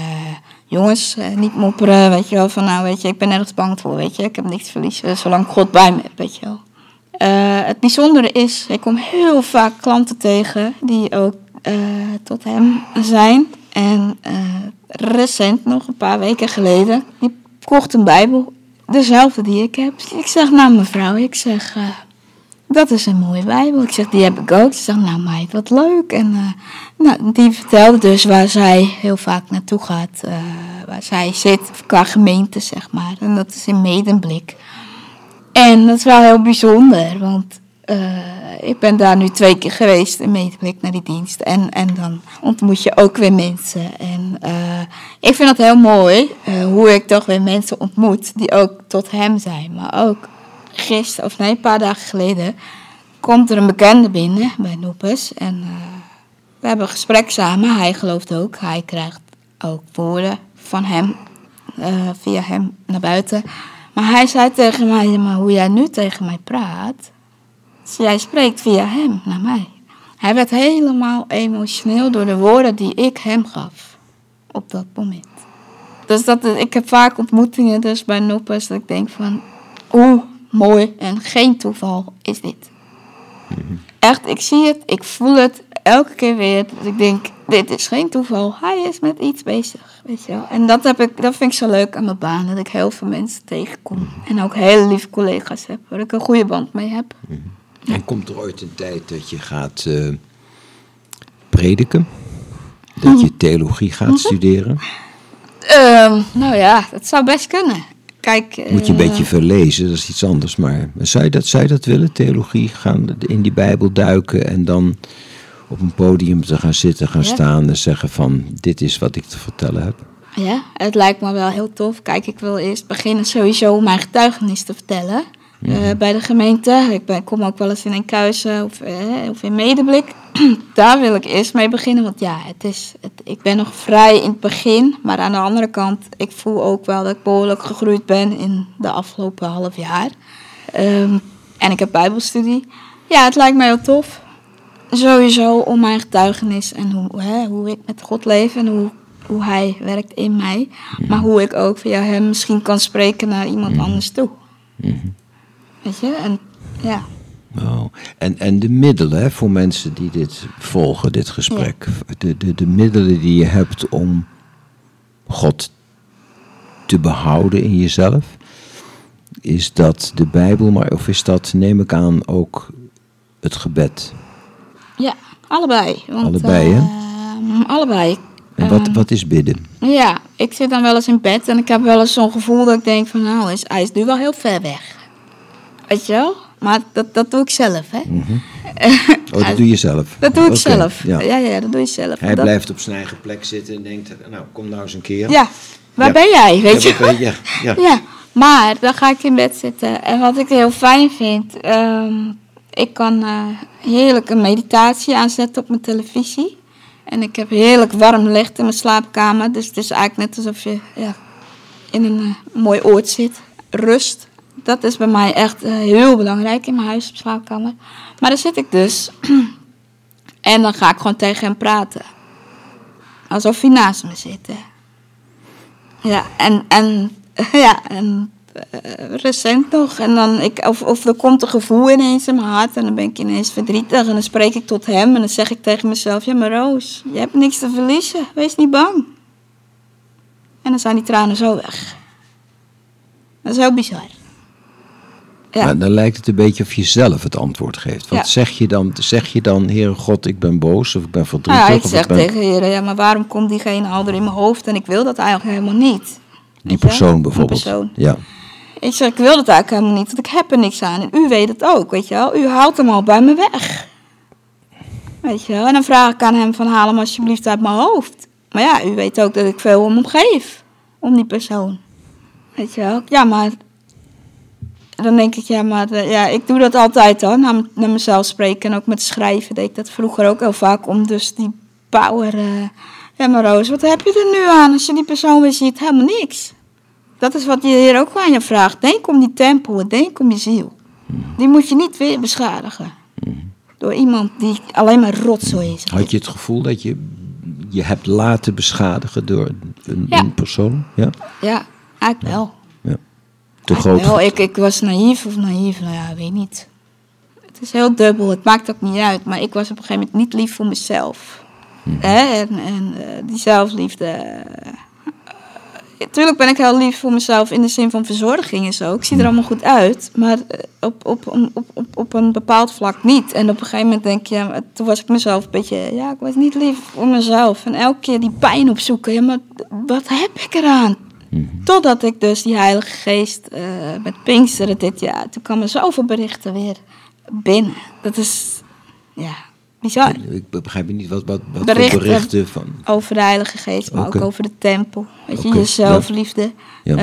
jongens, eh, niet mopperen, weet je wel, van nou weet je, ik ben nergens bang voor, weet je, ik heb niks te verliezen, zolang God bij me weet je wel. Eh, het bijzondere is, ik kom heel vaak klanten tegen die ook eh, tot hem zijn. En recent, nog een paar weken geleden, die kocht een Bijbel. Dezelfde die ik heb. Ik zeg, nou mevrouw, ik zeg, dat is een mooie Bijbel. Ik zeg, die heb ik ook. Ze zegt, nou meid, wat leuk. En eh, nou, die vertelde dus waar zij heel vaak naartoe gaat. eh, waar zij zit qua gemeente, zeg maar. En dat is in Medemblik. En dat is wel heel bijzonder, want eh, ik ben daar nu twee keer geweest in Medeblik naar die dienst. En, en dan ontmoet je ook weer mensen. En ik vind het heel mooi hoe ik toch weer mensen ontmoet die ook tot hem zijn. Maar ook gisteren, of nee, een paar dagen geleden, komt er een bekende binnen bij Noepes. En eh, we hebben een gesprek samen. Hij gelooft ook. Hij krijgt ook woorden van hem, eh, via hem naar buiten. Maar hij zei tegen mij, maar hoe jij nu tegen mij praat, jij spreekt via hem naar mij. Hij werd helemaal emotioneel door de woorden die ik hem gaf op dat moment. Dus dat, ik heb vaak ontmoetingen dus bij Noppers dat ik denk van, hoe mooi en geen toeval is dit. Echt, ik zie het, ik voel het elke keer weer. Dat ik denk, dit is geen toeval. Hij is met iets bezig, weet je wel. En dat, heb ik, dat vind ik zo leuk aan mijn baan. Dat ik heel veel mensen tegenkom. En ook hele lieve collega's heb, waar ik een goede band mee heb. En komt er ooit een tijd dat je gaat eh, prediken? Dat je theologie gaat studeren? Ehm, nou ja, dat zou best kunnen. Kijk, Moet je een eh, beetje verlezen, dat is iets anders. Maar zou je dat, zou je dat willen, theologie? Gaan in die Bijbel duiken en dan op een podium te gaan zitten, gaan Ja. staan en zeggen van... dit is wat ik te vertellen heb. Ja, het lijkt me wel heel tof. Kijk, ik wil eerst beginnen sowieso om mijn getuigenis te vertellen. Eh, bij de gemeente. Ik ben, kom ook wel eens in Enkhuizen of, eh, of in Medeblik. *clears throat* Daar wil ik eerst mee beginnen. Want ja, het is, het, ik ben nog vrij in het begin. Maar aan de andere kant, ik voel ook wel dat ik behoorlijk gegroeid ben in de afgelopen half jaar. Ehm, en ik heb bijbelstudie. Ja, het lijkt me heel tof. Sowieso om mijn getuigenis en hoe, hè, hoe ik met God leef en hoe, hoe Hij werkt in mij. Maar hoe ik ook via Hem misschien kan spreken naar iemand anders toe. Weet je, en ja. Oh. En, en de middelen hè, voor mensen die dit volgen, dit gesprek. De, de, de middelen die je hebt om God te behouden in jezelf. Is dat de Bijbel, maar of is dat, neem ik aan, ook het gebed? Ja, allebei. Want, Allebei, hè? ehm, allebei. En wat, Ehm, wat is bidden? Ja, ik zit dan wel eens in bed en ik heb wel eens zo'n gevoel dat ik denk van nou, is, hij is nu wel heel ver weg. Weet je wel? Maar dat, dat doe ik zelf, hè? *laughs* Oh, dat doe je zelf. Dat doe ik zelf. Ja. Ja. Ja, dat doe je zelf. Hij dat, blijft op zijn eigen plek zitten en denkt, nou kom nou eens een keer. Ja, waar Ja. ben jij, weet Ja, je? ja, ja. *laughs* Ja, maar dan ga ik in bed zitten. En wat ik heel fijn vind, ehm, ik kan eh, heerlijk een meditatie aanzetten op mijn televisie. En ik heb heerlijk warm licht in mijn slaapkamer. Dus het is eigenlijk net alsof je ja, in een eh, mooi oord zit. Rust. Dat is bij mij echt eh, heel belangrijk in mijn huis op slaapkamer. Maar dan zit ik dus. *clears throat* en dan ga ik gewoon tegen hem praten. Alsof hij naast me zit. Ja, en, en, *laughs* ja, en eh, recent nog. En dan, ik, of, of er komt een gevoel ineens in mijn hart en dan ben ik ineens verdrietig. En dan spreek ik tot hem en dan zeg ik tegen mezelf: Ja, maar Roos, je hebt niks te verliezen. Wees niet bang. En dan zijn die tranen zo weg. Dat is heel bizar. Ja. Maar dan lijkt het een beetje of je zelf het antwoord geeft. Want Ja. zeg, je dan, zeg je dan, Heere God, ik ben boos of ik ben verdrietig? Nou ja, ik zeg ben... tegen heren, ja, maar waarom komt diegene al er in mijn hoofd en ik wil dat eigenlijk helemaal niet. Die je? persoon Die bijvoorbeeld. persoon. Ja. Ik zeg, ik wil dat eigenlijk helemaal niet, want ik heb er niks aan. En u weet het ook, weet je wel. U haalt hem al bij me weg. Weet je wel. En dan vraag ik aan hem van, haal hem alsjeblieft uit mijn hoofd. Maar ja, u weet ook dat ik veel om hem geef. Om die persoon. Weet je wel. Ja, maar... Dan denk ik, ja, maar eh, ja, ik doe dat altijd dan. Naar, mezelf spreken en ook met schrijven deed ik dat vroeger ook heel vaak. Om dus die power... eh, ja, maar Roos, wat heb je er nu aan als je die persoon weer ziet? Helemaal niks. Dat is wat je hier ook aan je vraagt. Denk om die tempel, denk om je ziel. Die moet je niet weer beschadigen. Door iemand die alleen maar rotzooi is. Had je het gevoel dat je je hebt laten beschadigen door een, Ja. een persoon? Ja. Ja, eigenlijk wel. Te Eigenlijk groot. wel. Ik, ik was naïef of naïef, nou ja, weet niet. Het is heel dubbel, het maakt ook niet uit. Maar ik was op een gegeven moment niet lief voor mezelf. Hè? En, en eh, die zelfliefde... eh, Tuurlijk ben ik heel lief voor mezelf in de zin van verzorging en zo. Ik zie er allemaal goed uit, maar eh, op, op, op, op, op, een bepaald vlak niet. En op een gegeven moment denk je, ja, toen was ik mezelf een beetje, ja, ik was niet lief voor mezelf. En elke keer die pijn opzoeken, ja, maar wat heb ik eraan? Totdat ik dus die Heilige Geest eh, met Pinksteren dit jaar, toen kwamen zoveel berichten weer binnen. Dat is, ja, bizar. Ik begrijp niet wat, wat, wat Berichten. voor berichten van. Over de Heilige Geest, maar ook over de tempel. Weet je, je zelfliefde. Ja.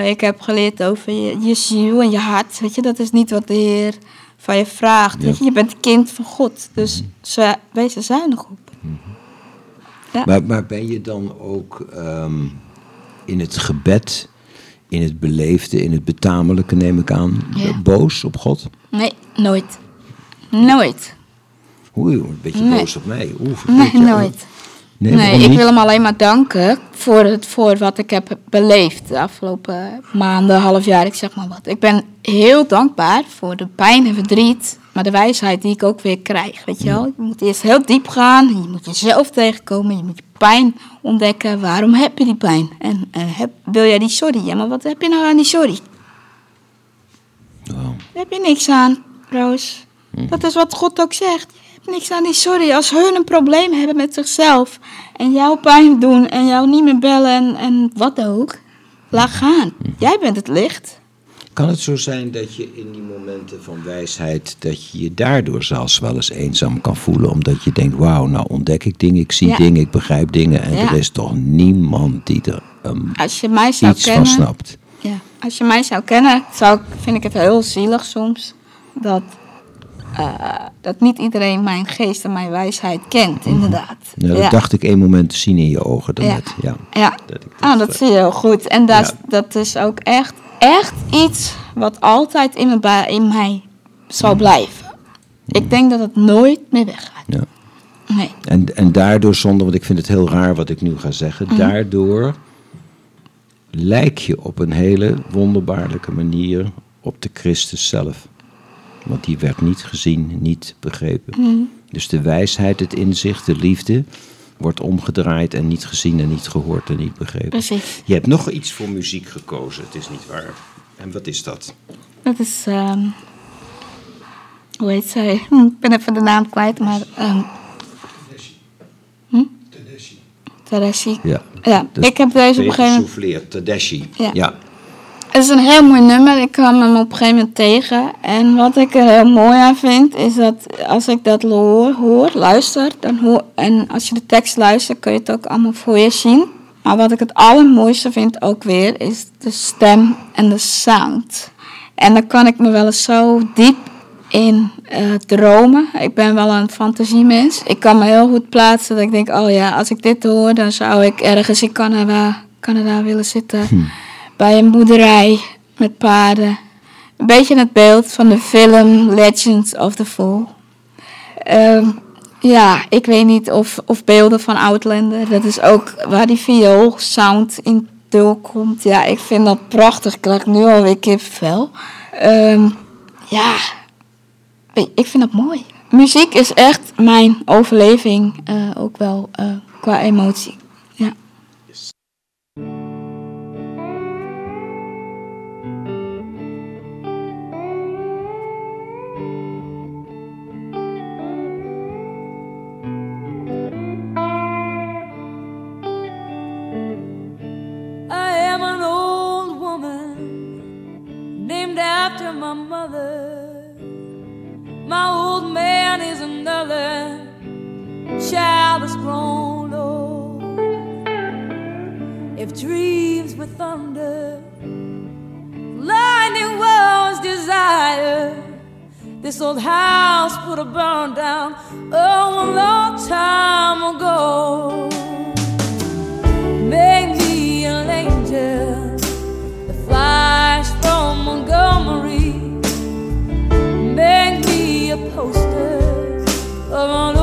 Eh, ik heb geleerd over je, je ziel en je hart. Weet je, dat is niet wat de Heer van je vraagt. Ja. Weet je, je bent kind van God. Dus ze, wees er zuinig op. Ja. Maar, maar ben je dan ook ehm, in het gebed, in het beleefde, in het betamelijke, neem ik aan, Ja. boos op God? Nee, nooit. Nooit. Oei, een beetje Nee. boos op mij. Oeh, Nee, nooit. Nee, ik wil hem alleen maar danken voor, het, voor wat ik heb beleefd de afgelopen maanden, half jaar, ik zeg maar wat. Ik ben heel dankbaar voor de pijn en verdriet, maar de wijsheid die ik ook weer krijg, weet je wel. Je moet eerst heel diep gaan, je moet jezelf tegenkomen, je moet je pijn ontdekken. Waarom heb je die pijn? En heb, wil jij die sorry? Ja, maar wat heb je nou aan die sorry? Daar heb je niks aan, Roos. Dat is wat God ook zegt. Je hebt niks aan die sorry. Als hun een probleem hebben met zichzelf en jou pijn doen en jou niet meer bellen en, en wat ook, laat gaan. Jij bent het licht. Kan het zo zijn dat je in die momenten van wijsheid, dat je je daardoor zelfs wel eens eenzaam kan voelen, omdat je denkt, wauw, nou ontdek ik dingen, ik zie Ja. dingen, ik begrijp dingen en Ja. er is toch niemand die er um, Als je mij zou iets van kennen, snapt. ja, als je mij zou kennen, zou, ik- vind ik het heel zielig soms dat, eh, dat niet iedereen mijn geest en mijn wijsheid kent, inderdaad. Nou, dat Ja. dacht ik één moment te zien in je ogen daarnet. Ja. Ja, Dat ik ah, dat eh, zie je heel goed. En dat, Ja. dat is ook echt, echt iets wat altijd in, mijn ba- in mij zal blijven. Ik denk dat het nooit meer weggaat. ja. Nee. En, en daardoor, zonder, want ik vind het heel raar wat ik nu ga zeggen, Mhm. daardoor lijk je op een hele wonderbaarlijke manier op de Christus zelf. Want die werd niet gezien, niet begrepen. Dus de wijsheid, het inzicht, de liefde wordt omgedraaid en niet gezien en niet gehoord en niet begrepen. Precies. Je hebt nog iets voor muziek gekozen, het is niet waar. En wat is dat? Dat is, ehm, hoe heet zij? Hm, ik ben even de naam kwijt, maar... ehm hm? Tedeschi. Ja. Ja, ik heb deze op een gegeven moment... Tedeschi. Ja. ja. Het is een heel mooi nummer. Ik kwam hem op een gegeven moment tegen. En wat ik er heel mooi aan vind, is dat als ik dat hoor, hoor luister, dan hoor, en als je de tekst luistert, kun je het ook allemaal voor je zien. Maar wat ik het allermooiste vind ook weer, is de stem en de sound. En daar kan ik me wel eens zo diep in eh, dromen. Ik ben wel een fantasiemens. Ik kan me heel goed plaatsen dat ik denk, oh ja, als ik dit hoor, dan zou ik ergens in Canada, Canada willen zitten. Bij een boerderij met paarden. Een beetje het beeld van de film Legends of the Fall. Ehm, ja, ik weet niet of, of beelden van Outlander. Dat is ook waar die viool sound in doorkomt. Ja, ik vind dat prachtig. Ik krijg nu alweer kipvel. Ehm ja, ik- ik vind dat mooi. Muziek is echt mijn overleving. eh, ook wel eh, qua emotie. Child that's grown old. If dreams were thunder, lightning was desire, this old house would have burned down oh, a long time ago. Make me an angel that flies from Montgomery. Make me a poster of an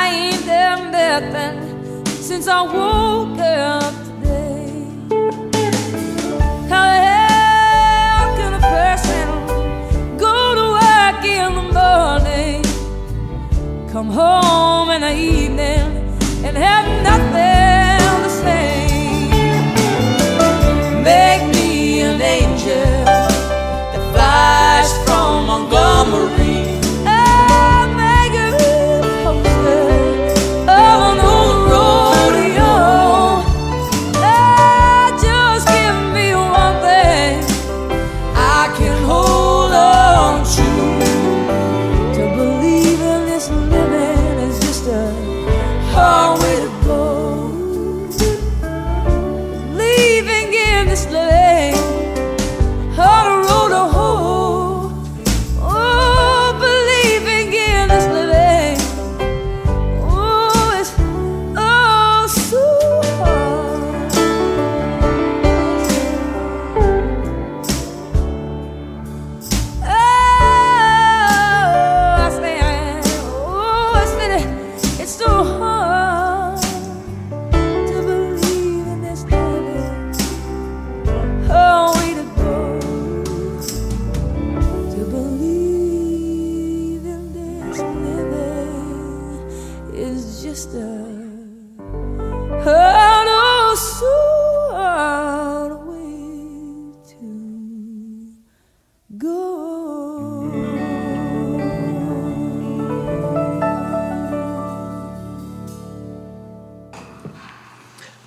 I ain't done nothing since I woke up today. How the hell can a person go to work in the morning, come home in the evening, and have nothing?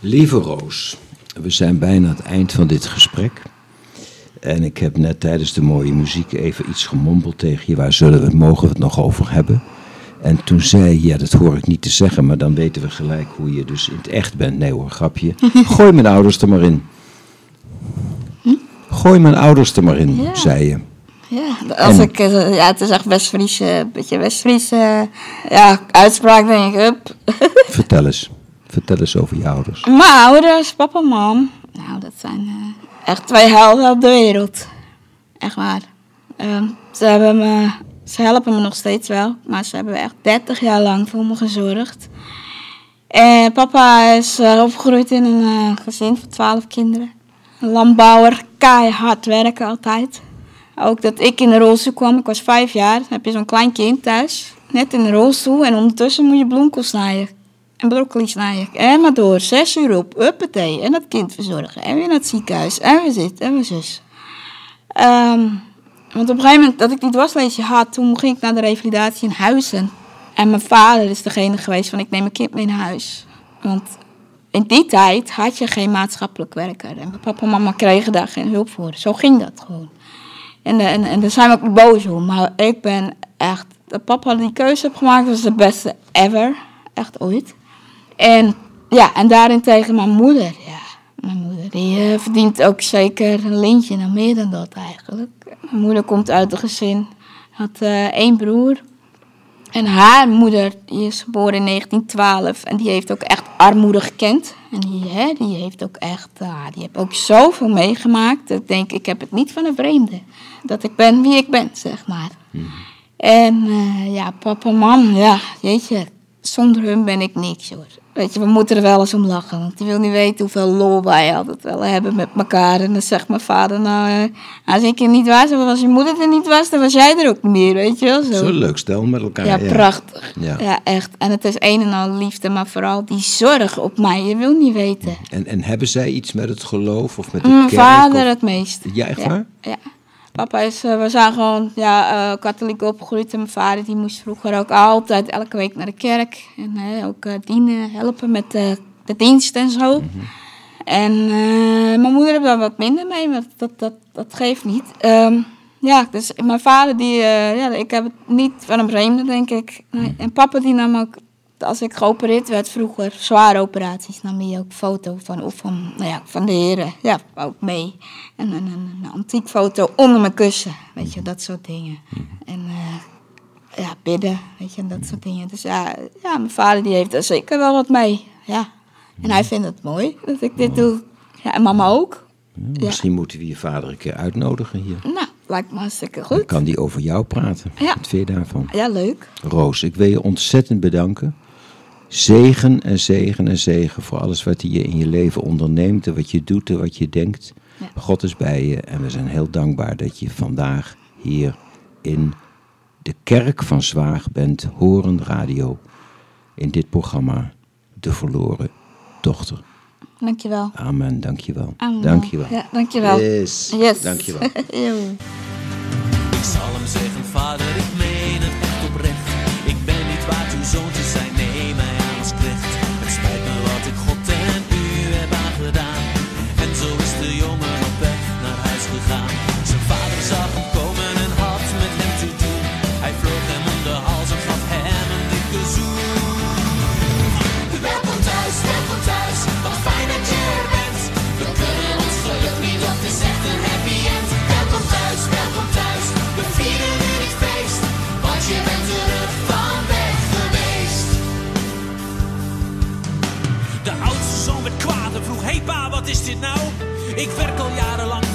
Lieve Roos, we zijn bijna aan het eind van dit gesprek. En ik heb net tijdens de mooie muziek even iets gemompeld tegen je. Waar zullen we, mogen we het nog over hebben? En toen zei je, ja, dat hoor ik niet te zeggen, maar dan weten we gelijk hoe je dus in het echt bent. Nee hoor, grapje. *laughs* Gooi mijn ouders er maar in. Gooi mijn ouders er maar in, Ja. zei je. Ja, als En- ik, eh, ja, het is echt West-Fries, eh, een beetje West-Fries, eh, ja, uitspraak denk ik, hup. Vertel eens. *laughs* Vertel eens over je ouders. Mijn ouders, papa en mam, nou, dat zijn eh, echt twee helden op de wereld. Echt waar. Ehm, ze, hebben me, ze helpen me nog steeds wel, maar ze hebben echt 30 jaar lang voor me gezorgd. En papa is eh, opgegroeid in een eh, gezin van 12 kinderen. Landbouwer, keihard werken altijd. Ook dat ik in de rolstoel kwam, ik was vijf jaar, dan heb je zo'n klein kind thuis. Net in de rolstoel en ondertussen moet je bloemkool snijden. En broccoli snijden. En maar door, zes uur op, uppatee. En dat kind verzorgen. En weer naar het ziekenhuis. En we zitten, en we zus. Ehm, want op een gegeven moment dat ik die dwarsleesje had, toen ging ik naar de revalidatie in Huizen. En mijn vader is degene geweest van ik neem mijn kind mee naar huis. Want in die tijd had je geen maatschappelijk werker. En mijn papa en mama kregen daar geen hulp voor. Zo ging dat gewoon. En, eh, en, en daar zijn we ook boos om. Maar ik ben echt... Dat papa die keuze heeft gemaakt was de beste ever. Echt ooit. En ja, en daarentegen mijn moeder. Ja, mijn moeder die eh, verdient ook zeker een lintje. Nou, meer dan dat eigenlijk. Mijn moeder komt uit een gezin. Had eh, één broer. En haar moeder, die is geboren in 1912 en die heeft ook echt armoede gekend. En die, hè, die heeft ook echt, ah, die heeft ook zoveel meegemaakt. Dat ik denk, ik heb het niet van een vreemde. Dat ik ben wie ik ben, zeg maar. En eh, ja, papa en mam, ja, jeetje, zonder hun ben ik niks hoor. Weet je, we moeten er wel eens om lachen, want die wil niet weten hoeveel lol wij altijd wel hebben met elkaar. En dan zegt mijn vader, nou, eh, als ik er niet was, of als je moeder er niet was, dan was jij er ook niet meer, weet je wel. Zo. Zo'n leuk stel met elkaar. Ja, prachtig. Ja. Ja. echt. En het is een en al liefde, maar vooral die zorg op mij. Je wil niet weten. En, en hebben zij iets met het geloof of met de Mijn kerk? vader of- het meest. Ja, echt ja. waar? Ja. Papa is, eh, we zijn gewoon ja, eh, katholiek opgegroeid. En mijn vader die moest vroeger ook altijd elke week naar de kerk. En eh, ook dienen, helpen met eh, de dienst en zo. Mhm. En mijn moeder heeft daar wat minder mee, maar dat, dat, dat geeft niet. Ehm, ja, dus mijn vader, die, eh, ja, ik heb het niet van een vreemde, denk ik. Nee. En papa, die nam ook, als ik geopereerd werd vroeger, zware operaties, nam hij ook foto van, of van, nou ja, van de heren. Ja, ook mee. En een, een, een antiek foto onder mijn kussen, weet je, dat soort dingen. En eh, ja, bidden, weet je, en dat soort dingen. Dus ja, ja, mijn vader die heeft er zeker wel wat mee, ja. En hij vindt het mooi dat ik dit doe. Ja, en mama ook. Ja. Misschien moeten we je vader een keer uitnodigen hier. Nou, lijkt me hartstikke Dan goed. kan die over jou praten. Ja. Wat vind je daarvan? Ja, leuk. Roos, ik wil je ontzettend bedanken. Zegen en zegen en zegen voor alles wat je in je leven onderneemt en wat je doet en wat je denkt. Ja. God is bij je en we zijn heel dankbaar dat je vandaag hier in de Kerk van Zwaagbent Horen Radio in dit programma De Verloren Dochter. Dankjewel. Amen, dankjewel. Amen. Dankjewel. Ja, dankjewel. Yes, Yes. dankjewel. *laughs* Ik zal hem zeggen, vader, ik meen het echt oprecht. Ik ben niet waard uw zoon te zijn, Ik werk al jarenlang